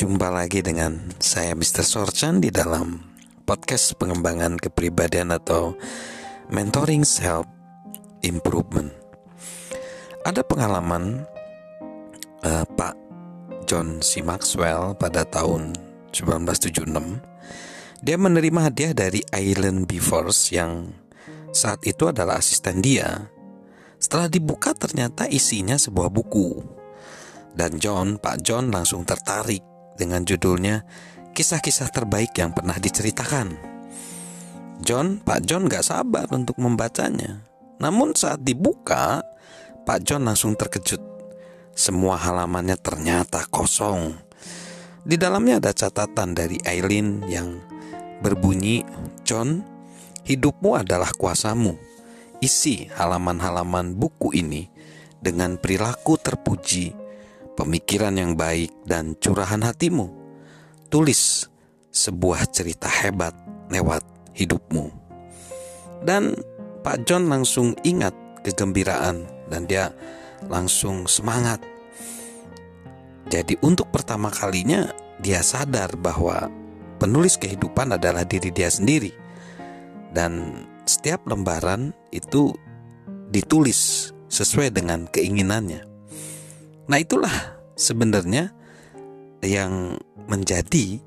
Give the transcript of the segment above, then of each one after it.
Jumpa lagi dengan saya Mr. Sorchan di dalam podcast pengembangan kepribadian atau mentoring self improvement. Ada pengalaman uh, Pak John C. Maxwell pada tahun 1976. Dia menerima hadiah dari Island Beavers yang saat itu adalah asisten dia. Setelah dibuka ternyata isinya sebuah buku dan John, Pak John langsung tertarik dengan judulnya Kisah-kisah terbaik yang pernah diceritakan. John, Pak John gak sabar untuk membacanya. Namun saat dibuka, Pak John langsung terkejut. Semua halamannya ternyata kosong. Di dalamnya ada catatan dari Aileen yang berbunyi, John, hidupmu adalah kuasamu. Isi halaman-halaman buku ini dengan perilaku terpuji pemikiran yang baik, dan curahan hatimu. Tulis sebuah cerita hebat lewat hidupmu. Dan Pak John langsung ingat kegembiraan dan dia langsung semangat. Jadi untuk pertama kalinya dia sadar bahwa penulis kehidupan adalah diri dia sendiri. Dan setiap lembaran itu ditulis sesuai dengan keinginannya. Nah, itulah sebenarnya yang menjadi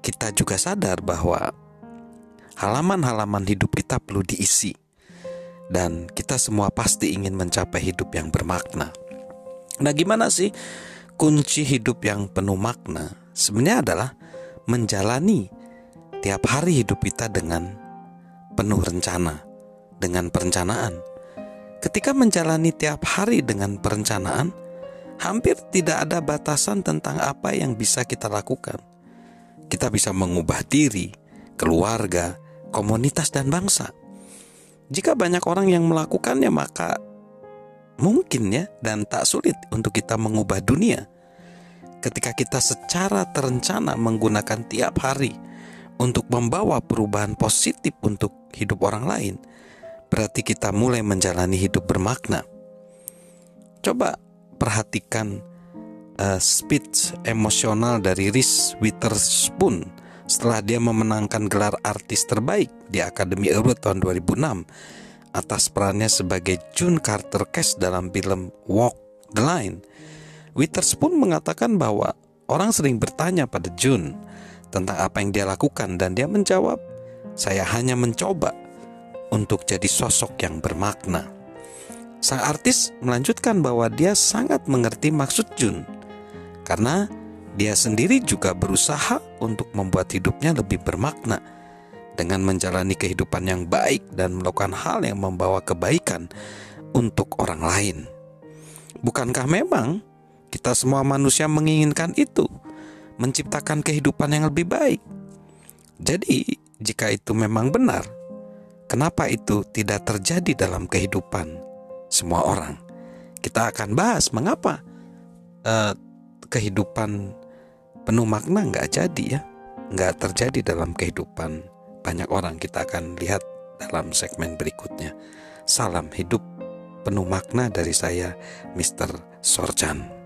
kita juga sadar bahwa halaman-halaman hidup kita perlu diisi dan kita semua pasti ingin mencapai hidup yang bermakna. Nah, gimana sih kunci hidup yang penuh makna? Sebenarnya adalah menjalani tiap hari hidup kita dengan penuh rencana, dengan perencanaan. Ketika menjalani tiap hari dengan perencanaan, hampir tidak ada batasan tentang apa yang bisa kita lakukan. Kita bisa mengubah diri, keluarga, komunitas, dan bangsa. Jika banyak orang yang melakukannya, maka mungkin ya, dan tak sulit untuk kita mengubah dunia. Ketika kita secara terencana menggunakan tiap hari untuk membawa perubahan positif untuk hidup orang lain, berarti kita mulai menjalani hidup bermakna. Coba perhatikan uh, speech emosional dari Reese Witherspoon setelah dia memenangkan gelar artis terbaik di Academy Award tahun 2006 atas perannya sebagai June Carter Cash dalam film Walk the Line. Witherspoon mengatakan bahwa orang sering bertanya pada June tentang apa yang dia lakukan dan dia menjawab, "Saya hanya mencoba untuk jadi sosok yang bermakna." Sang artis melanjutkan bahwa dia sangat mengerti maksud Jun karena dia sendiri juga berusaha untuk membuat hidupnya lebih bermakna dengan menjalani kehidupan yang baik dan melakukan hal yang membawa kebaikan untuk orang lain. Bukankah memang kita semua manusia menginginkan itu, menciptakan kehidupan yang lebih baik? Jadi, jika itu memang benar, kenapa itu tidak terjadi dalam kehidupan semua orang. Kita akan bahas mengapa uh, kehidupan penuh makna nggak jadi ya, nggak terjadi dalam kehidupan banyak orang. Kita akan lihat dalam segmen berikutnya. Salam hidup penuh makna dari saya, Mr. Sorjan.